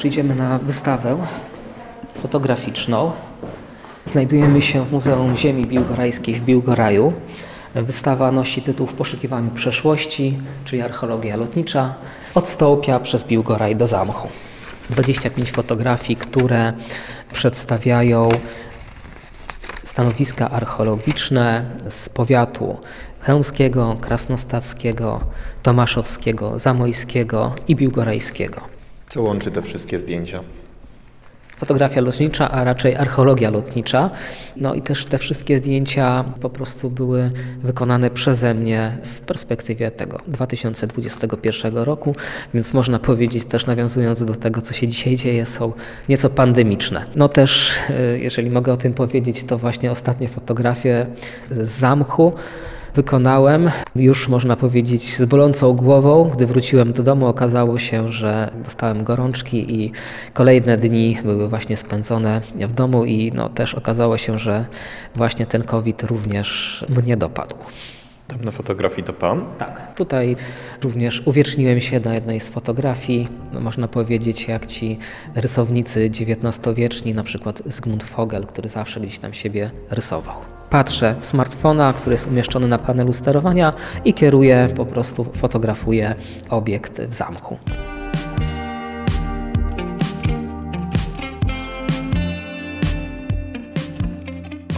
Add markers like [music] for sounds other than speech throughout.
przyjdziemy na wystawę fotograficzną. Znajdujemy się w Muzeum Ziemi Biłgorajskiej w Biłgoraju. Wystawa nosi tytuł W poszukiwaniu przeszłości, czyli archeologia lotnicza, od Stołpia przez Biłgoraj do Zamchu. 25 fotografii, które przedstawiają stanowiska archeologiczne z powiatu chełmskiego, krasnostawskiego, tomaszowskiego, zamojskiego i biłgorajskiego. Co łączy te wszystkie zdjęcia? fotografia lotnicza, a raczej archeologia lotnicza. No i też te wszystkie zdjęcia po prostu były wykonane przeze mnie w perspektywie tego 2021 roku, więc można powiedzieć też nawiązując do tego, co się dzisiaj dzieje, są nieco pandemiczne. No też, e, jeżeli mogę o tym powiedzieć, to właśnie ostatnie fotografie z zamchu wykonałem. Już można powiedzieć z bolącą głową. Gdy wróciłem do domu, okazało się, że dostałem gorączki i kolejne dni były właśnie spędzone w domu i no, też okazało się, że właśnie ten COVID również mnie dopadł. Tam na fotografii to pan? Tak. Tutaj również uwieczniłem się na jednej z fotografii. No, można powiedzieć, jak ci rysownicy XIX-wieczni, na przykład Zygmunt Fogel, który zawsze gdzieś tam siebie rysował. Patrzę w smartfona, który jest umieszczony na panelu sterowania i kieruję, po prostu fotografuję obiekt w zamku.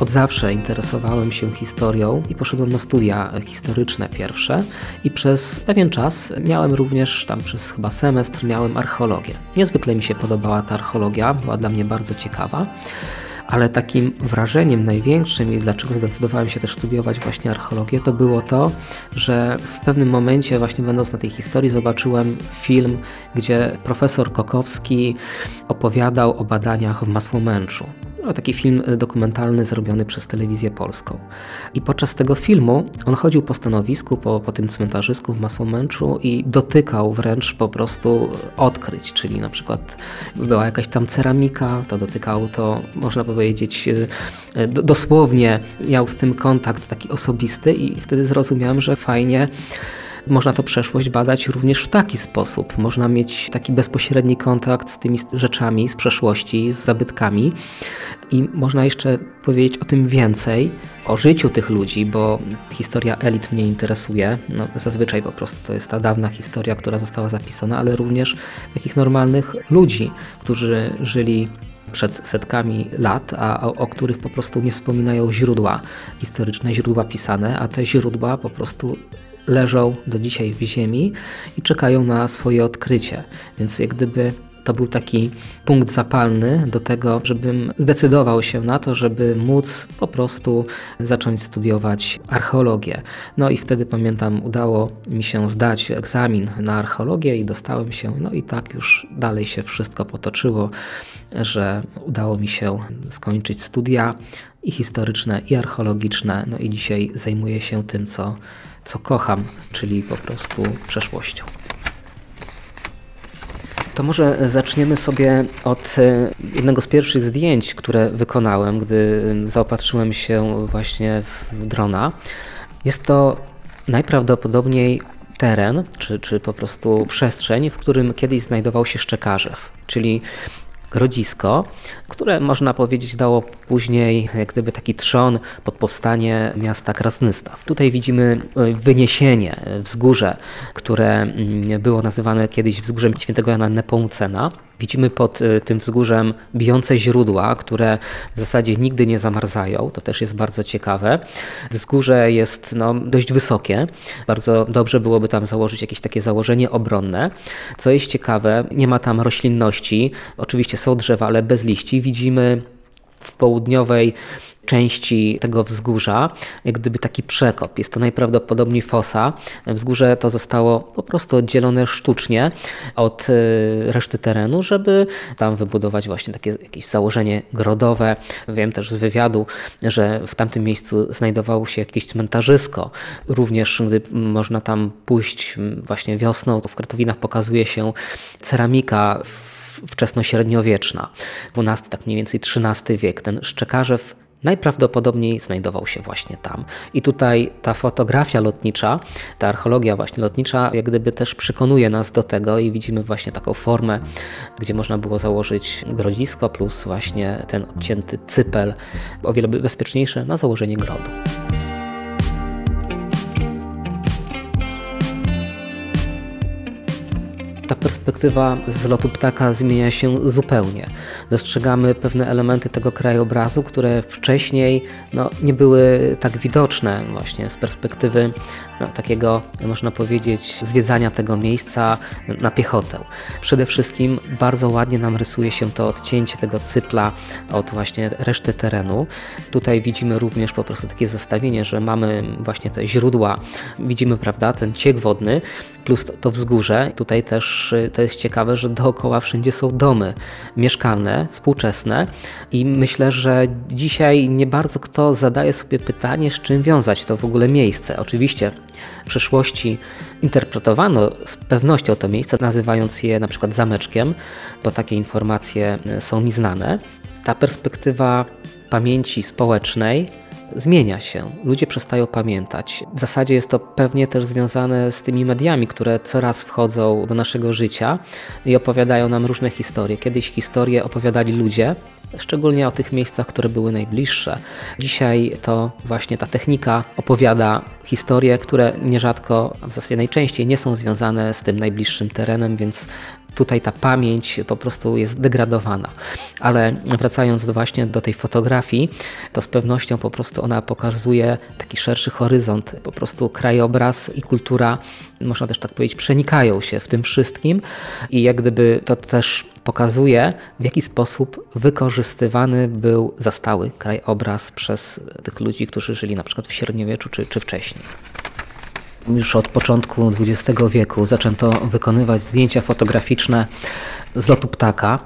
Od zawsze interesowałem się historią i poszedłem na studia historyczne pierwsze i przez pewien czas miałem również, tam przez chyba semestr, miałem archeologię. Niezwykle mi się podobała ta archeologia, była dla mnie bardzo ciekawa ale takim wrażeniem największym i dlaczego zdecydowałem się też studiować właśnie archeologię, to było to, że w pewnym momencie, właśnie będąc na tej historii, zobaczyłem film, gdzie profesor Kokowski opowiadał o badaniach w Masłomęczu. No, taki film dokumentalny zrobiony przez telewizję polską. I podczas tego filmu on chodził po stanowisku, po, po tym cmentarzysku w Masłomęczu i dotykał wręcz po prostu odkryć, czyli na przykład była jakaś tam ceramika, to dotykał to, można powiedzieć, e, dosłownie miał z tym kontakt taki osobisty i wtedy zrozumiałem, że fajnie można to przeszłość badać również w taki sposób. Można mieć taki bezpośredni kontakt z tymi rzeczami z przeszłości, z zabytkami i można jeszcze powiedzieć o tym więcej, o życiu tych ludzi, bo historia elit mnie interesuje. No, zazwyczaj po prostu to jest ta dawna historia, która została zapisana, ale również takich normalnych ludzi, którzy żyli przed setkami lat, a o, o, których po prostu nie wspominają źródła historyczne, źródła pisane, a te źródła po prostu leżą do dzisiaj w ziemi i czekają na swoje odkrycie. Więc jak gdyby to był taki punkt zapalny do tego, żebym zdecydował się na to, żeby móc po prostu zacząć studiować archeologię. No i wtedy pamiętam, udało mi się zdać egzamin na archeologię i dostałem się, no i tak już dalej się wszystko potoczyło, że udało mi się skończyć studia i historyczne, i archeologiczne. No i dzisiaj zajmuję się tym, co co kocham, czyli po prostu przeszłością. To może zaczniemy sobie od e, jednego z pierwszych zdjęć, które wykonałem, gdy zaopatrzyłem się właśnie w drona. Jest to najprawdopodobniej teren, czy, czy po prostu przestrzeń, w którym kiedyś znajdował się Szczekarzew, czyli grodzisko, które można powiedzieć dało później jak gdyby taki trzon pod powstanie miasta Krasnystaw. Tutaj widzimy e, wyniesienie, e, wzgórze, które mm, było nazywane kiedyś wzgórzem świętego Jana Nepomucena. Widzimy pod y, tym wzgórzem bijące źródła, które w zasadzie nigdy nie zamarzają. To też jest bardzo ciekawe. Wzgórze jest no, dość wysokie. Bardzo dobrze byłoby tam założyć jakieś takie założenie obronne. Co jest ciekawe, nie ma tam roślinności. Oczywiście są drzewa, ale bez liści. Widzimy w południowej części tego wzgórza, jak gdyby taki przekop. Jest to najprawdopodobniej fosa. Wzgórze to zostało po prostu oddzielone sztucznie od e, reszty terenu, żeby tam wybudować właśnie takie jakieś założenie grodowe. Wiem też z wywiadu, że w tamtym miejscu znajdowało się jakieś cmentarzysko. Również gdy można tam pójść właśnie wiosną, to w Krotowinach pokazuje się ceramika wczesnośredniowieczna, XII, tak mniej więcej XIII wiek. Ten Szczekarzew najprawdopodobniej znajdował się właśnie tam. I tutaj ta fotografia lotnicza, ta archeologia właśnie lotnicza, jak gdyby też przekonuje nas do tego i widzimy właśnie taką formę, gdzie można było założyć grodzisko plus właśnie ten odcięty cypel, o wiele bezpieczniejsze na założenie grodu. Ta perspektywa z lotu ptaka zmienia się zupełnie. Dostrzegamy pewne elementy tego krajobrazu, które wcześniej no, nie były tak widoczne właśnie z perspektywy no, takiego, można powiedzieć, zwiedzania tego miejsca na piechotę. Przede wszystkim bardzo ładnie nam rysuje się to odcięcie tego cypla od właśnie reszty terenu. Tutaj widzimy również po prostu takie zestawienie, że mamy właśnie te źródła, widzimy, prawda, ten ciek wodny, plus to, wzgórze. Tutaj też y, to jest ciekawe, że dookoła wszędzie są domy mieszkalne, współczesne i myślę, że dzisiaj nie bardzo kto zadaje sobie pytanie, z czym wiązać to w ogóle miejsce. Oczywiście w przeszłości interpretowano z pewnością to miejsce, nazywając je na przykład zameczkiem, bo takie informacje y, są mi znane. Ta perspektywa pamięci społecznej zmienia się. Ludzie przestają pamiętać. W zasadzie jest to pewnie też związane z tymi mediami, które coraz wchodzą do naszego życia i opowiadają nam różne historie. Kiedyś historie opowiadali ludzie, szczególnie o tych miejscach, które były najbliższe. Dzisiaj to właśnie ta technika opowiada historie, które nierzadko, a w zasadzie najczęściej nie są związane z tym najbliższym terenem, więc tutaj ta pamięć po prostu jest degradowana. Ale wracając właśnie do tej fotografii, to z pewnością po prostu ona pokazuje taki szerszy horyzont, po prostu krajobraz i kultura, można też tak powiedzieć, przenikają się w tym wszystkim i jak gdyby to też pokazuje, w jaki sposób wykorzystywany był zastały krajobraz przez tych ludzi, którzy żyli na przykład w średniowieczu czy, czy wcześniej. Już od początku XX wieku zaczęto wykonywać zdjęcia fotograficzne z lotu ptaka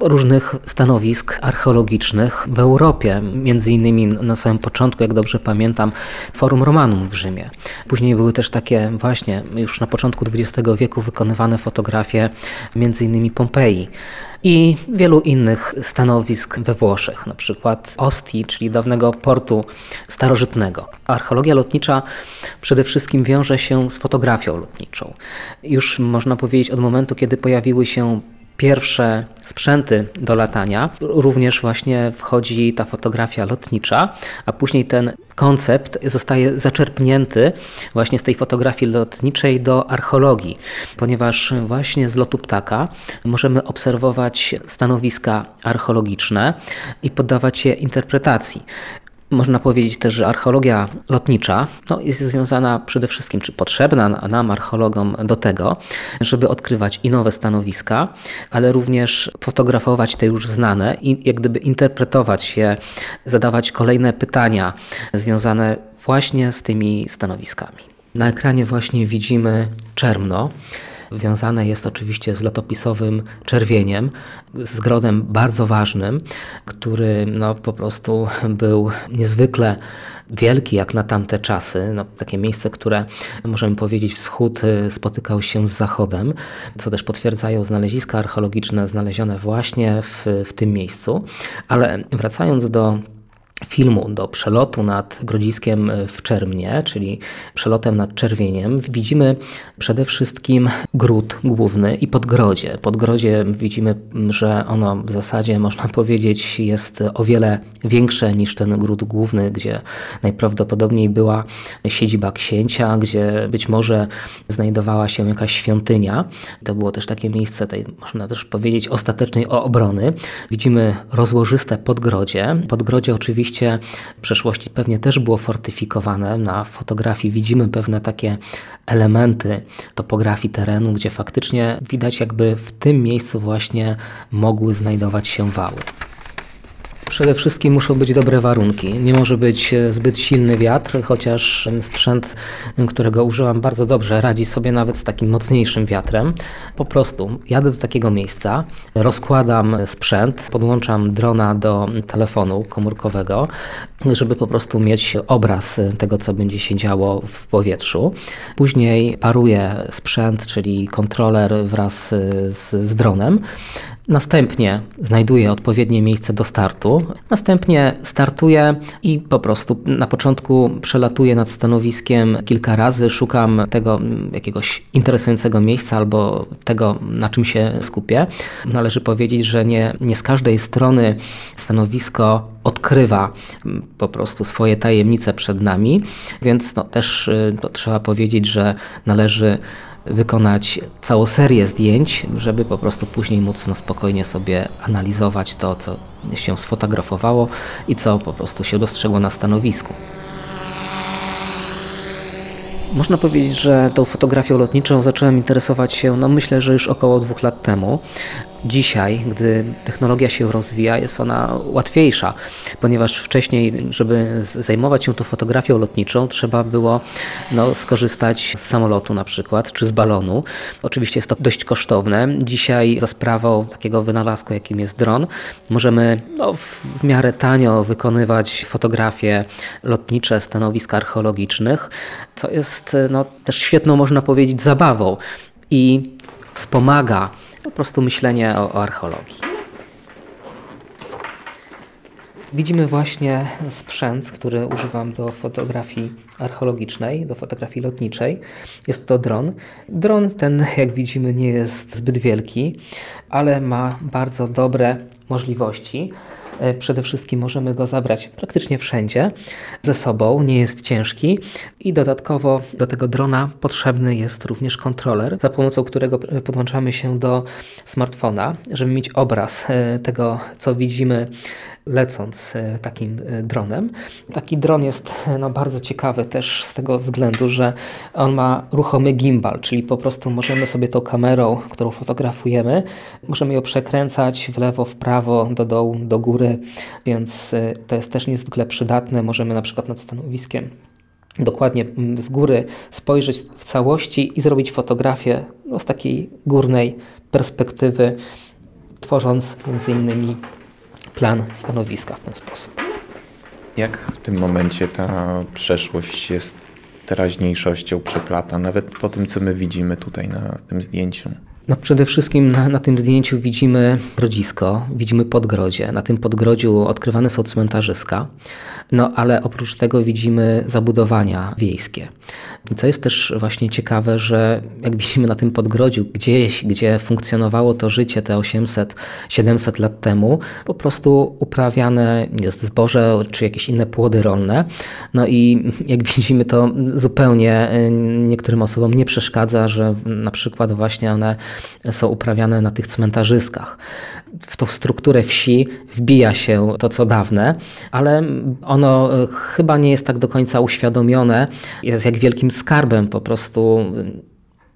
różnych stanowisk archeologicznych w Europie. Między innymi na samym początku, jak dobrze pamiętam, Forum Romanum w Rzymie. Później były też takie właśnie już na początku XX wieku wykonywane fotografie między innymi Pompeji i wielu innych stanowisk we Włoszech, na przykład Ostii, czyli dawnego portu starożytnego. Archeologia lotnicza przede wszystkim wiąże się z fotografią lotniczą. Już można powiedzieć od momentu, kiedy pojawiły się pierwsze sprzęty do latania, również właśnie wchodzi ta fotografia lotnicza, a później ten koncept zostaje zaczerpnięty właśnie z tej fotografii lotniczej do archeologii, ponieważ właśnie z lotu ptaka możemy obserwować stanowiska archeologiczne i poddawać je interpretacji. Można powiedzieć też, że archeologia lotnicza no, jest związana przede wszystkim, czy potrzebna nam, archeologom, do tego, żeby odkrywać i nowe stanowiska, ale również fotografować te już znane i jak gdyby interpretować je, zadawać kolejne pytania związane właśnie z tymi stanowiskami. Na ekranie właśnie widzimy czermno wiązane jest oczywiście z latopisowym czerwieniem, z grodem bardzo ważnym, który no, po prostu był niezwykle wielki jak na tamte czasy. No, takie miejsce, które możemy powiedzieć wschód y, spotykał się z zachodem, co też potwierdzają znaleziska archeologiczne znalezione właśnie w, w tym miejscu. Ale wracając do filmu do przelotu nad Grodziskiem w Czermnie, czyli przelotem nad Czerwieniem, widzimy przede wszystkim gród główny i podgrodzie. Podgrodzie widzimy, że ono w zasadzie można [laughs] powiedzieć jest o wiele większe niż ten gród główny, gdzie najprawdopodobniej była siedziba księcia, gdzie być może znajdowała się jakaś świątynia. To było też takie miejsce tej, można też powiedzieć, ostatecznej obrony. Widzimy rozłożyste podgrodzie. Podgrodzie oczywiście oczywiście w przeszłości pewnie też było fortyfikowane. Na fotografii widzimy pewne takie elementy topografii terenu, gdzie faktycznie widać jakby w tym miejscu właśnie mogły znajdować się wały. Przede wszystkim muszą być dobre warunki. Nie może być e, zbyt silny wiatr, chociaż sprzęt, którego użyłam bardzo dobrze, radzi sobie nawet z takim mocniejszym wiatrem. Po prostu jadę do takiego miejsca, rozkładam sprzęt, podłączam drona do telefonu komórkowego, żeby po prostu mieć obraz tego, co będzie się działo w powietrzu. Później paruję sprzęt, czyli kontroler wraz z, z dronem Następnie znajduje odpowiednie miejsce do startu. Następnie startuję i po prostu na początku przelatuję nad stanowiskiem kilka razy, szukam tego jakiegoś interesującego miejsca albo tego, na czym się skupię. Należy powiedzieć, że nie, nie z każdej strony stanowisko odkrywa po prostu swoje tajemnice przed nami, więc no, też y, to trzeba powiedzieć, że należy wykonać całą serię zdjęć, żeby po prostu później móc no, spokojnie sobie analizować to, co się sfotografowało i co po prostu się dostrzegło na stanowisku. Można powiedzieć, że tą fotografią lotniczą zacząłem interesować się, no myślę, że już około dwóch lat temu. Dzisiaj, gdy technologia się rozwija, jest ona łatwiejsza, ponieważ wcześniej, żeby zajmować się tą fotografią lotniczą, trzeba było no, skorzystać z samolotu na przykład, czy z balonu. Oczywiście jest to dość kosztowne. Dzisiaj za sprawą takiego wynalazku, jakim jest dron, możemy no, w miarę tanio wykonywać fotografie lotnicze stanowisk archeologicznych, co jest no, też świetną, można powiedzieć, zabawą i wspomaga po prostu myślenie o, o archeologii. Widzimy właśnie sprzęt, który używam do fotografii archeologicznej, do fotografii lotniczej. Jest to dron. Dron ten, jak widzimy, nie jest zbyt wielki, ale ma bardzo dobre możliwości. E, przede wszystkim możemy go zabrać praktycznie wszędzie ze sobą, nie jest ciężki. I dodatkowo do tego drona potrzebny jest również kontroler, za pomocą którego podłączamy się do smartfona, żeby mieć obraz e, tego, co widzimy lecąc e, takim e, dronem. Taki dron jest e, no, bardzo ciekawy też z tego względu, że on ma ruchomy gimbal, czyli po prostu możemy sobie tą kamerą, którą fotografujemy, możemy ją przekręcać w lewo, w prawo, do dołu, do góry, więc to jest też niezwykle przydatne. Możemy na przykład nad stanowiskiem dokładnie mm, z góry spojrzeć w całości i zrobić fotografię no, z takiej górnej perspektywy, tworząc między innymi plan stanowiska w ten sposób. Jak w tym momencie ta przeszłość jest teraźniejszością przeplata, nawet po tym, co my widzimy tutaj na tym zdjęciu? No przede wszystkim na, na, tym zdjęciu widzimy grodzisko, widzimy podgrodzie. Na tym podgrodziu odkrywane są cmentarzyska, no ale oprócz tego widzimy zabudowania wiejskie. I co jest też właśnie ciekawe, że jak widzimy na tym podgrodziu, gdzieś, gdzie funkcjonowało to życie te 800-700 lat temu, po prostu uprawiane jest zboże czy jakieś inne płody rolne. No i jak [laughs] widzimy, to zupełnie y, niektórym osobom nie przeszkadza, że na przykład właśnie one są uprawiane na tych cmentarzyskach. W tą strukturę wsi wbija się to, co dawne, ale ono e, chyba nie jest tak do końca uświadomione. Jest jak wielkim skarbem po prostu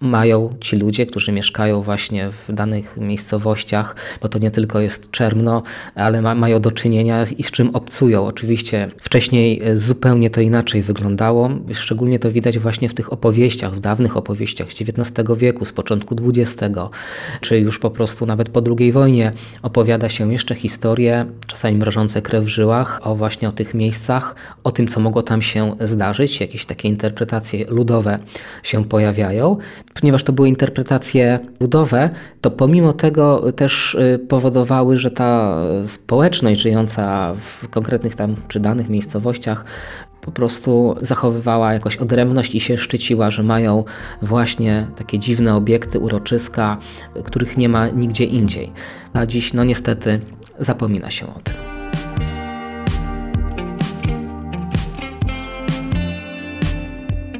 mają ci ludzie, którzy mieszkają właśnie w danych miejscowościach, bo to nie tylko jest Czermno, ale ma, mają do czynienia i z czym obcują. Oczywiście wcześniej e, zupełnie to inaczej wyglądało, szczególnie to widać właśnie w tych opowieściach, w dawnych opowieściach z XIX wieku, z początku XX, czy już po prostu nawet po II wojnie opowiada się jeszcze historie, czasami mrożące krew w żyłach, o właśnie o tych miejscach, o tym, co mogło tam się zdarzyć, jakieś takie interpretacje ludowe się pojawiają ponieważ to były interpretacje ludowe, to pomimo tego też y, powodowały, że ta społeczność żyjąca w konkretnych tam czy danych miejscowościach po prostu zachowywała jakoś odrębność i się szczyciła, że mają właśnie takie dziwne obiekty, uroczyska, których nie ma nigdzie indziej. A dziś, no niestety, zapomina się o tym.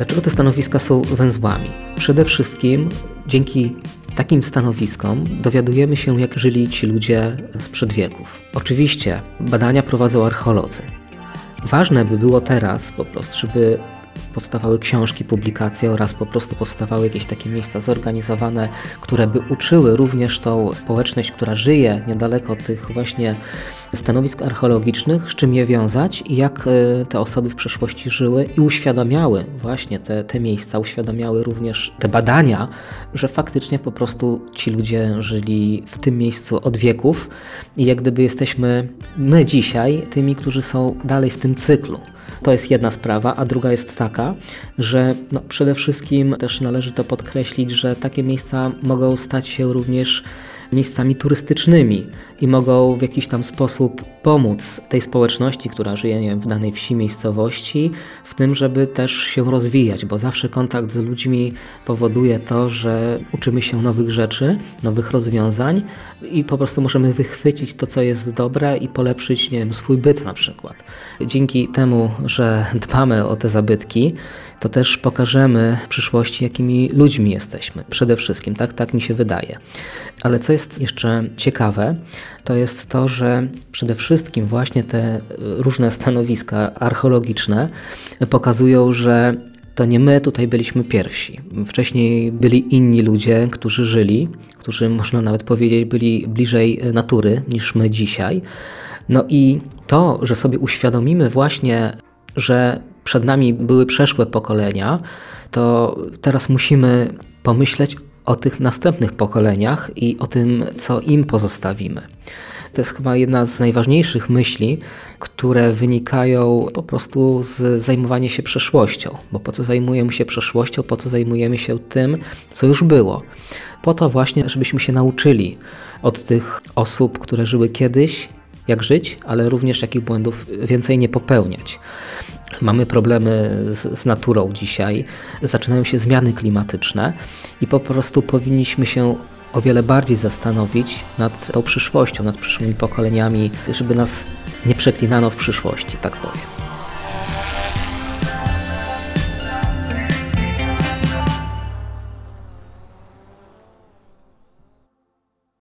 Dlaczego te stanowiska są węzłami? Przede wszystkim dzięki takim stanowiskom dowiadujemy się, jak żyli ci ludzie sprzed wieków. Oczywiście badania prowadzą archeolodzy. Ważne by było teraz po prostu, żeby powstawały książki, publikacje oraz po prostu powstawały jakieś takie miejsca zorganizowane, które by uczyły również tą społeczność, która żyje niedaleko tych właśnie stanowisk archeologicznych, z czym je wiązać i jak e, te osoby w przeszłości żyły i uświadamiały właśnie te, te miejsca, uświadamiały również te badania, że faktycznie po prostu ci ludzie żyli w tym miejscu od wieków i jak gdyby jesteśmy my dzisiaj tymi, którzy są dalej w tym cyklu. To jest jedna sprawa, a druga jest taka, że no, przede wszystkim też należy to podkreślić, że takie miejsca mogą stać się również miejscami turystycznymi i mogą w jakiś tam sposób pomóc tej społeczności, która żyje wiem, w danej wsi, miejscowości, w tym, żeby też się rozwijać, bo zawsze kontakt z ludźmi powoduje to, że uczymy się nowych rzeczy, nowych rozwiązań i po prostu możemy wychwycić to, co jest dobre i polepszyć nie wiem, swój byt na przykład. Dzięki temu, że dbamy o te zabytki, to też pokażemy w przyszłości, jakimi ludźmi jesteśmy. Przede wszystkim, tak, tak mi się wydaje. Ale co jest jeszcze ciekawe, to jest to, że przede wszystkim właśnie te różne stanowiska archeologiczne pokazują, że to nie my tutaj byliśmy pierwsi. Wcześniej byli inni ludzie, którzy żyli, którzy można nawet powiedzieć byli bliżej natury niż my dzisiaj. No i to, że sobie uświadomimy właśnie, że przed nami były przeszłe pokolenia, to teraz musimy pomyśleć o tych następnych pokoleniach i o tym, co im pozostawimy. To jest chyba jedna z najważniejszych myśli, które wynikają po prostu z zajmowania się przeszłością. Bo po co zajmujemy się przeszłością, po co zajmujemy się tym, co już było? Po to właśnie, żebyśmy się nauczyli od tych osób, które żyły kiedyś, jak żyć, ale również jakich błędów więcej nie popełniać. Mamy problemy z, z, naturą dzisiaj, zaczynają się zmiany klimatyczne i po prostu powinniśmy się o wiele bardziej zastanowić nad tą przyszłością, nad przyszłymi pokoleniami, żeby nas nie przeklinano w przyszłości, tak powiem.